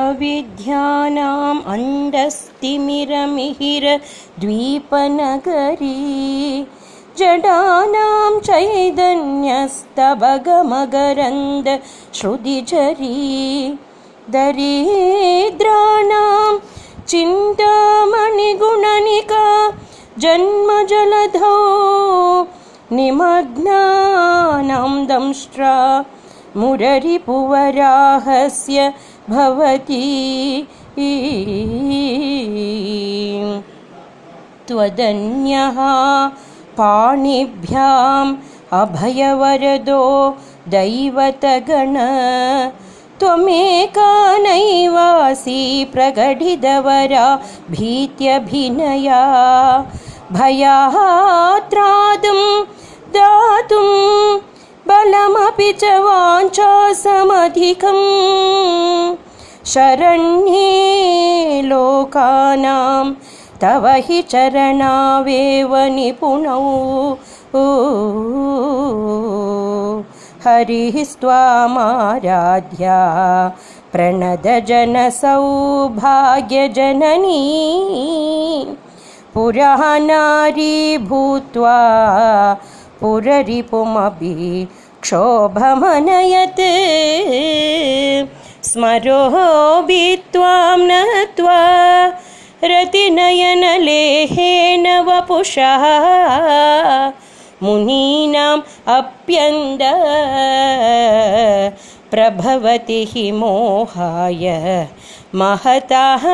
अविद्यानाम् अण्डस्तिमिरमिहिरद्वीपनगरी जडानां चैदन्यस्तभगमगरन्द श्रुतिचरी दरिद्राणां चिन्तामणिगुणनिका जन्मजलधौ निमग्नानां दंष्ट्रा। मुररिपुवराहस्य भवति। त्वदन्यः पाणिभ्याम् अभयवरदो दैवतगण। त्वमेका नैवासि भीत्यभिनया। भयात्रादुं दातुं बलमपि च वाञ्छासमधिकम् शरण्ये लोकानां तव हि चरणावेव निपुणौ। हरिः स्वामाराध्या प्रणदजनसौभाग्यजननी पुरः नारी भूत्वा पुररिपुमपि क्षोभमनयत्। स्मरोऽपि त्वां नत्वा रतिनयनलेहेन वपुषः। मुनीनाम् अप्यन्द प्रभवति हि मोहाय महतः